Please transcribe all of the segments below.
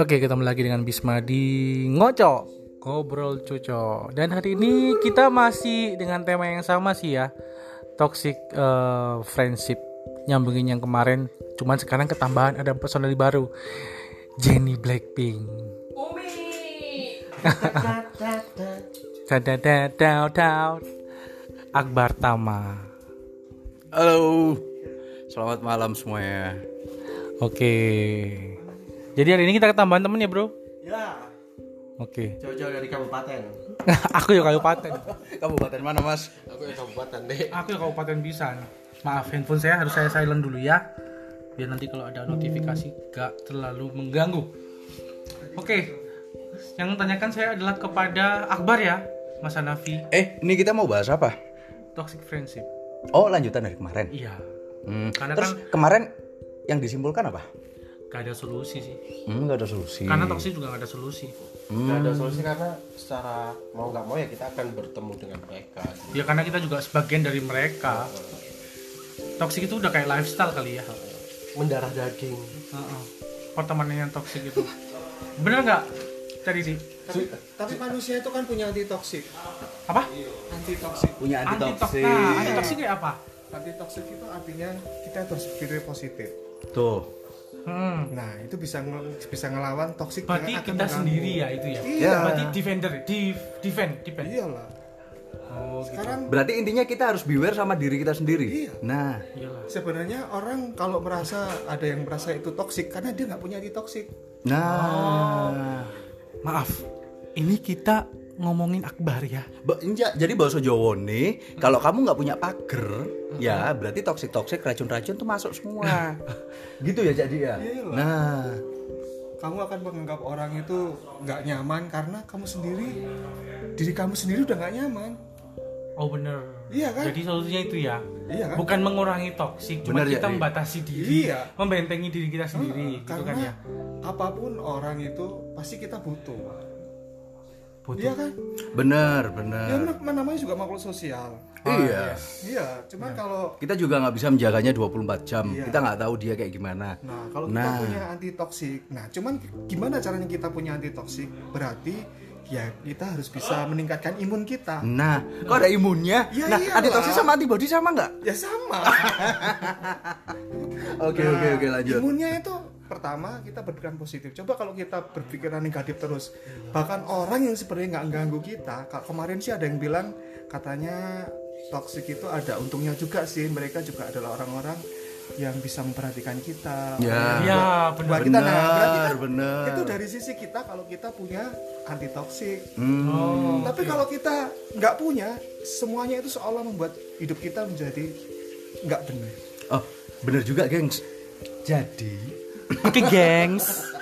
Oke, ketemu lagi dengan Bisma di Ngoco Ngobrol Cuco Dan hari ini kita masih dengan tema yang sama sih ya Toxic eh, Friendship. Nyambungin yang kemarin Cuman sekarang ketambahan ada personel baru. Jenny Blackpink. Dadadadadadad. Akbar Tama Halo, selamat malam semuanya. Oke Jadi hari ini kita ketambahan temen ya bro Ya, Oke jauh-jauh dari kabupaten. Aku ya kabupaten Kabupaten mana mas? Aku ya kabupaten deh. Aku ya Kabupaten Bisan. Maaf, handphone saya harus saya silent dulu ya. Biar nanti kalau ada notifikasi gak terlalu mengganggu. Oke, yang tanyakan saya adalah kepada Akbar ya, Mas Hanafi. Eh, ini kita mau bahas apa? Toxic friendship. Oh, lanjutan dari kemarin. Iya, Hmm, Karena Terus kan- kemarin yang disimpulkan apa? gak ada solusi sih. Hmm, nggak ada solusi. Karena toxic juga gak ada solusi. Nggak ada solusi karena secara mau nggak mau ya kita akan bertemu dengan mereka. Ya karena kita juga sebagian dari mereka. Toxic itu udah kayak lifestyle kali ya. Mendarah daging. Heeh. Pertemanan yang toxic itu. Bener nggak? Tadi sih. Tapi, tapi manusia itu kan punya anti toksik Apa? anti toksik Punya anti. Nah, anti toxic kayak apa? anti toksik itu artinya kita harus berpikir positif Tuh. Hmm. nah itu bisa ngel- bisa ngelawan toksik Berarti kita mengganggu. sendiri ya itu ya. Iya. Berarti defender, div, defend, defend. iyalah Oh, gitu. sekarang Berarti intinya kita harus beware sama diri kita sendiri. Iya. Nah, Iyalah. sebenarnya orang kalau merasa ada yang merasa itu toksik karena dia nggak punya anti toksik nah. Maaf. Ini kita ngomongin Akbar ya. Ba- enja- jadi bahasa Jawa nih, kalau kamu nggak punya pagar, ya berarti toksik toksik racun-racun tuh masuk semua. gitu ya jadi ya. Iyalah. Nah, kamu akan menganggap orang itu nggak nyaman karena kamu sendiri diri kamu sendiri udah nggak nyaman Oh bener. Iya kan? Jadi solusinya itu ya. Iya kan? Bukan mengurangi toksik, cuma Bener ya, kita iya. membatasi diri, Iya. membentengi diri kita sendiri, gitu karena kan ya. apa pun orang itu pasti kita butuh Butuh. iya kan bener ya bener. na- namanya juga makhluk sosial iya. iya cuman kalau Kita juga nggak bisa menjaganya 24 jam. Iya. Kita nggak tahu dia kayak gimana. nah kalau kita Nah. punya anti toksik nah cuman gimana caranya kita punya anti toksik berarti ya kita harus bisa meningkatkan imun kita Nah, kok ada imunnya? Ya nah, iyalah. antitoksi sama antibody sama nggak? ya sama Oke oke oke lanjut. imunnya itu pertama kita berpikiran positif coba kalau kita berpikiran negatif terus bahkan orang yang sebenarnya nggak ganggu kita kemarin sih ada yang bilang katanya toxic itu ada untungnya juga sih mereka juga adalah orang-orang yang bisa memperhatikan kita Ya. Iya, buat benar. kita nah berarti kan bener. itu dari sisi kita kalau kita punya anti toxic Hmm. Oh, tapi kalau kita nggak punya semuanya itu seolah membuat hidup kita menjadi nggak benar Oh, bener juga, gengs. Jadi, Oke, gengs.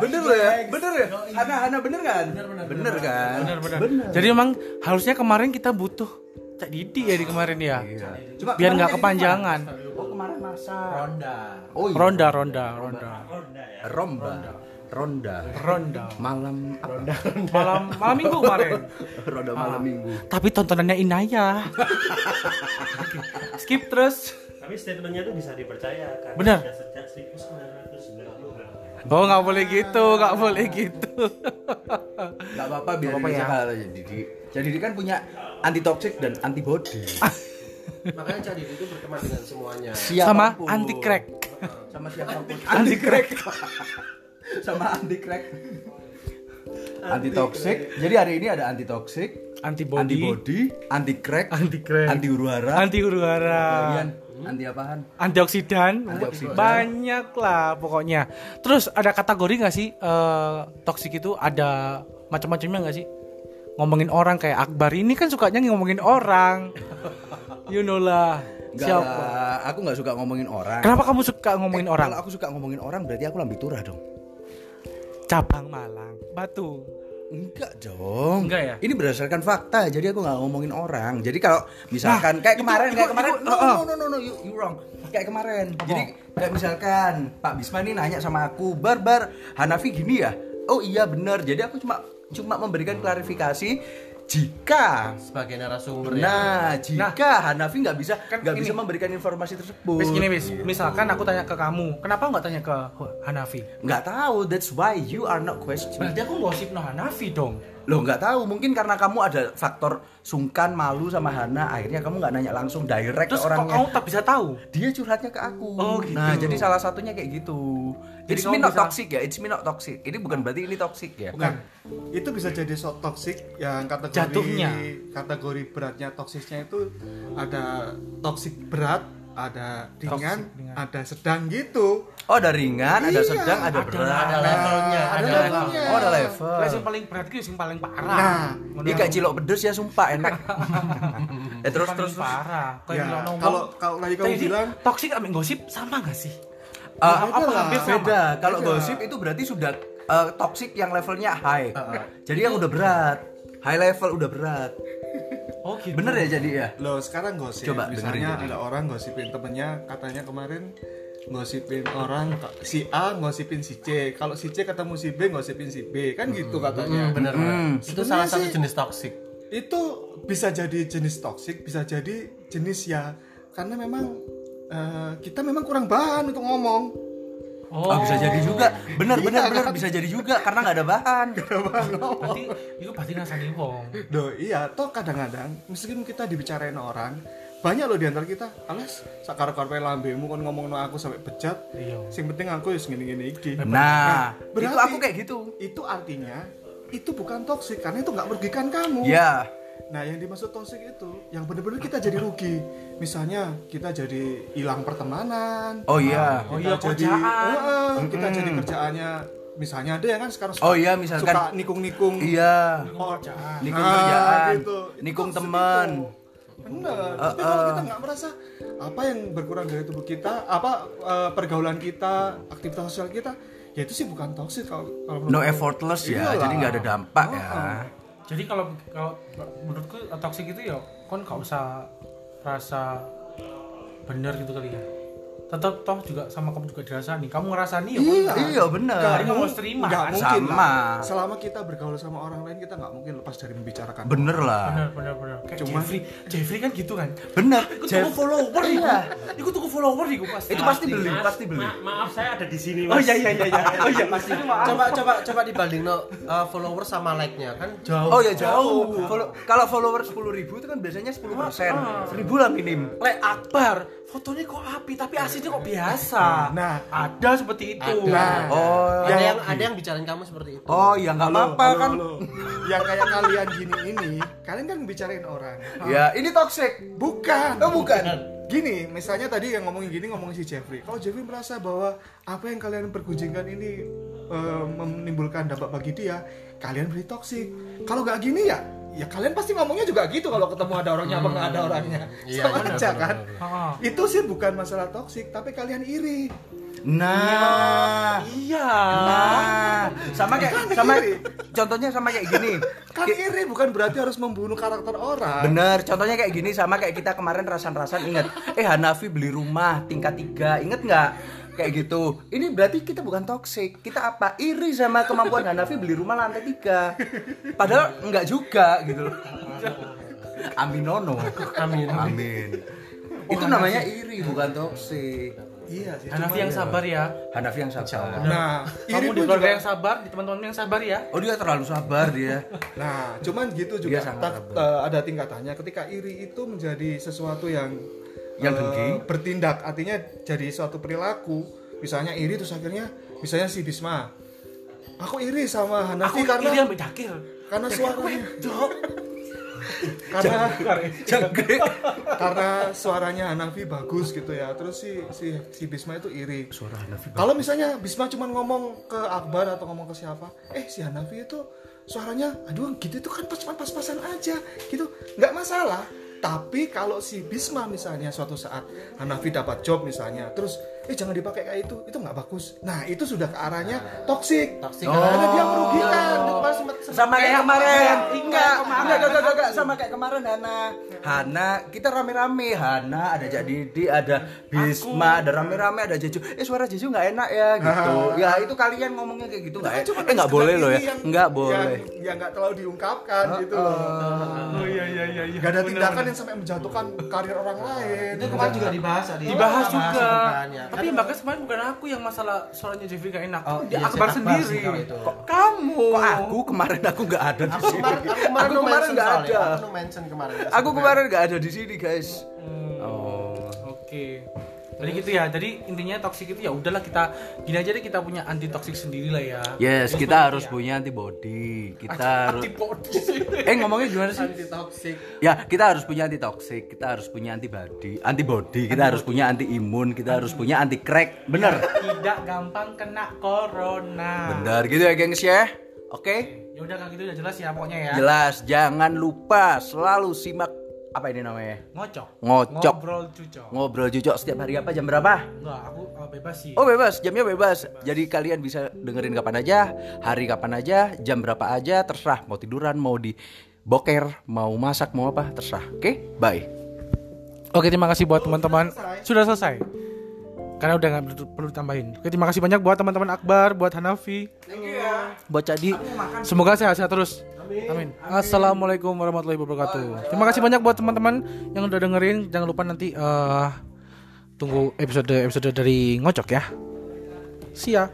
bener loh ya, bener ya. Ana, Ana bener kan? Bener, bener, bener kan? Benar, benar. Jadi emang harusnya kemarin kita butuh Cak Didi ya di kemarin ya. Cuma Biar nggak kayak kepanjangan. Oh, kemarin masa. Ronda. Oh, iya. Ronda, ronda, ronda. Romba. Ronda. Ronda. Malam apa? Malam malam Minggu kemarin. Ronda malam minggu. Tapi tontonannya Inaya. Skip terus. Tapi statementnya itu bisa dipercaya karena Benar. sejak 1990 Oh nggak boleh gitu, nggak boleh gitu. Gak apa-apa biar apa-apa ya. ya. aja Didi. Jadi Didi kan punya anti toxic dan antibody. Makanya cari itu berteman dengan semuanya. Sama Siapa pun. anti crack. Sama siapa pun. Anti crack. Sama anti crack. Anti toxic. Jadi hari ini ada anti toxic, Antibody, antibody, anti crack, anti crack, anti huru hara, anti huru hara, anti apaan? antioksidan, Antioksidan. banyak lah pokoknya. Terus ada kategori nggak sih eh, toksik itu ada macam-macamnya nggak sih? Ngomongin orang kayak Akbar ini kan sukanya ngomongin orang. You know lah. Enggak Siapa? aku nggak suka ngomongin orang. Kenapa kamu suka ngomongin Eh, orang? Kalau aku suka ngomongin orang berarti aku lambi turah dong. Cabang Malang, Batu. Enggak dong. Enggak ya? Ini berdasarkan fakta. Jadi aku nggak ngomongin orang. Jadi kalau misalkan kayak itu- kemarin, itu- kayak kemarin, itu- no, oh, oh. no, no, no, no, you, you wrong. Kayak kemarin. Jadi kayak misalkan Pak Bisma ini nanya sama aku, Barbar, Hanafi gini ya? Oh iya benar. Jadi aku cuma cuma memberikan klarifikasi jika sebagai narasumber ya. nah jika Hanafi nggak bisa Kan nggak ini. bisa memberikan informasi tersebut Wis gini wis, misalkan aku tanya ke kamu, kenapa nggak tanya ke Hanafi? nggak tahu that's why you are not question Berarti aku gosip no Hanafi dong. Loh nggak tahu, mungkin karena kamu ada faktor sungkan, malu sama Hana, akhirnya kamu nggak nanya langsung direct Terus ke kok orangnya. kamu tak bisa tahu? Dia curhatnya ke aku. Oh, gitu. Nah, jadi salah satunya kayak gitu. Jadi It's me not bisa- toxic ya, it's me not toxic. Ini bukan berarti ini toxic ya. Bukan. Itu bisa jadi so toxic yang kategori Jatuhnya. kategori beratnya toksiknya itu ada toksik berat, ada ringan, Toxic ringan. ada sedang gitu. Oh, ada ringan, ada Iya, sedang, ada ada- berat. ada levelnya ada ada levelnya. Oh, ada level. Lah yang paling berat itu yang paling parah. Nah. Ini kayak cilok pedes ya, sumpah enak. ya terus terus terus. parah. Kayak Ya, kalau kalau lagi kamu bilang toxic sama gosip sama gak sih? Eh, apa hampir sama? beda. Kalau Beda. gosip itu berarti sudah eh, toxic yang levelnya high. Jadi yang udah berat. High level udah berat. Oh gitu. Bener ya jadi ya? Loh sekarang gosip. Coba Misalnya dengerin ada orang gosipin temennya Katanya kemarin Gosipin orang Si A gosipin si C. Kalau si C ketemu si B gosipin si B. Kan gitu katanya. Bener Hmm. itu salah satu sih- jenis toksik Itu bisa jadi jenis toksik Bisa jadi jenis ya. Karena memang eh, Kita memang kurang bahan untuk ngomong Oh, bisa jadi juga. Bener bener Iya, bener kan? bisa jadi juga karena nggak ada bahan. Berarti itu pasti ngasani wong. Duh, iya, toh kadang-kadang meskipun kita dibicarain orang, banyak loh di antara kita, alas sakar karpe lambemu kon ngomong no aku sampai bejat. Iya. Sing penting aku ya gini-gini iki. Nah, itu berarti- aku kayak gitu. Itu artinya itu bukan toksik karena itu nggak merugikan kamu. Ya, Nah, yang dimaksud toksik itu yang benar-benar kita jadi rugi. Misalnya kita jadi hilang pertemanan. oh iya. Oh kita iya, jadi kerjaan. Heeh, kita jadi kerjaannya misalnya ada yang kan sekarang suka, Oh iya, misalkan- suka nikung-nikung Iya. Oh, Nikung Ah, kerjaan, gitu. Itu nikung toxic teman. itu. Bener. Tapi kalau kita nggak merasa apa yang berkurang dari tubuh kita, apa eh, pergaulan kita, aktivitas sosial kita, ya itu sih bukan toxic kalau kalau No effortless ya, Iyalah. jadi nggak ada dampak ya. Jadi kalau kalau menurutku toxic itu ya kon gak usah rasa bener gitu kali ya. Tetap toh juga sama kamu juga dirasani. Kamu ngerasani ya Iya. Iya bener. Nggak kamu harus terima. Nggak kan? mungkin Sama. lah. Selama kita bergaul sama orang lain kita nggak mungkin lepas dari membicarakan. Bener lah. Bener bener bener. Kayak Cuman- Jeffrey, Jeffrey kan gitu kan. Bener. Ikut Jeff- tuku follower. Iya. Ikut tuku follower iku pasti. Itu pasti beli, Mas, pasti beli. ma- maaf saya ada di sini Oh mas iya iya iya iya. Oh iya pasti maaf. coba coba coba dibanding no uh, follower sama like nya kan jauh Oh ya jauh. Follow- kalau follower 10.000 ribu itu kan biasanya 10 persen. Seribu lah minim. Lek Akbar, fotonya kok api tapi aslinya kok biasa. Nah. ada seperti itu. Nah, Oh. ada yang ada yang bicarain kamu seperti itu Oh ya nggak apa-apa kan. halo. Yang kayak kalian gini ini, kalian kan bicarain orang. Ya ini toxic. Bukan. Oh bukan. Gini, misalnya tadi yang ngomongin gini ngomongin si Jeffrey. Kalau Jeffrey merasa bahwa apa yang kalian pergunjingkan ini eh, menimbulkan dampak bagi dia, kalian beri toksik. Kalau nggak gini ya, ya kalian pasti ngomongnya juga gitu kalau ketemu ada orangnya apa nggak ada orangnya. Iya, Sama benar, aja benar, kan. Ah. Itu sih bukan masalah toksik, tapi kalian iri. Nah. Iya. Nah, sama kayak Kan sama iri. contohnya sama kayak gini. Kan iri bukan berarti harus membunuh karakter orang. Bener, contohnya kayak gini sama kayak kita kemarin rasan-rasan inget Eh Hanafi beli rumah tingkat tiga, inget nggak? Kayak gitu. Ini berarti kita bukan toxic. Kita apa? Iri sama kemampuan Hanafi beli rumah lantai tiga. Padahal enggak juga gitu loh. Aminono. amin Amin. Itu namanya iri bukan toxic. Iya sih. Hanafi yang sabar ya. Hanafi yang sabar. Nah, iri Kamu di keluarga juga yang sabar, di teman-teman yang sabar ya. Oh dia terlalu sabar dia. Nah, cuman gitu juga Dia tak- eh, ada tingkatannya. Ketika iri itu menjadi sesuatu yang Yang eh, dengki. bertindak, artinya jadi suatu perilaku. Misalnya iri terus akhirnya, misalnya si Bisma, aku iri sama Hanafi Aku karena iri ambil dakil. karena suaranya, Dok. karena Jangkrik. karena suaranya Hanafi bagus gitu ya. Terus si si si Bisma itu iri. Suara Hanafi. Kalau misalnya Bisma cuma ngomong ke Akbar atau ngomong ke siapa, eh si Hanafi itu suaranya, aduh gitu itu kan pas pas-pasan aja, gitu, nggak masalah. Tapi kalau si Bisma misalnya suatu saat Hanafi dapat job misalnya, terus eh jangan dipakai kayak itu, itu nggak bagus. Nah itu sudah ke arahnya toksik. Toxic. Karena dia merugikan. Sempat sama kayak Kayak kemarin kemarin. enggak enggak enggak enggak, enggak. sama kayak kemarin Hana Hana kita rame-rame Hana ada Didi ada Bisma ada rame-rame ada Jeju eh suara Jeju nggak enak ya gitu ya itu kalian ngomongnya kayak gitu nggak Cuma eh nggak boleh loh ya ini yang- nggak boleh yang, yang nggak terlalu diungkapkan gitu loh Oh iya iya iya. iya. nggak ada tindakan yang sampai menjatuhkan karir orang lain itu kemarin juga dibahas tadi. dibahas juga. Tapi bahkan kemarin bukan aku yang masalah suaranya Jeffrey gak enak. Oh, Dia iya, Akbar sendiri. Kok kamu? kok aku kemarin aku nggak ada di sini kemarin, aku kemarin, kemarin nggak soalnya. ada. Aku mention kemarin. aku kemarin nggak ada di sini guys oh Oke. Jadi gitu ya. Jadi intinya toxic itu ya udahlah kita gini aja deh kita punya anti toxic sendiri lah ya. yes Terus kita harus ya. punya antibody kita harus antibody. eh ngomongnya gimana sih anti toxic. Ya, kita harus punya anti toxic, kita harus punya antibody, antibody, kita harus punya anti imun, kita harus punya anti crack. Bener. Tidak gampang kena corona. Bener gitu ya, gengs ya. Oke. Ya udah kalau gitu udah jelas ya pokoknya ya. Jelas, jangan lupa selalu simak apa ini namanya? Ngocok. Ngocok. Ngobrol cucok. Ngobrol cucok setiap hari apa jam berapa? Enggak, aku uh, bebas sih. Oh bebas, jamnya bebas. Jadi kalian bisa dengerin kapan aja, hari kapan aja, jam berapa aja, terserah. Mau tiduran, mau di boker, mau masak, mau apa, terserah. Oke, bye. Oke, terima kasih buat teman-teman. Sudah selesai. Karena udah nggak perlu- ditambahin. Oke, terima kasih banyak buat teman-teman Akbar, buat Hanafi, buat Cadi. Semoga sehat-sehat terus. Amin. Assalamualaikum warahmatullahi wabarakatuh. Terima kasih banyak buat teman-teman yang udah dengerin. Jangan lupa nanti eh tunggu episode episode dari ngocok ya. See ya.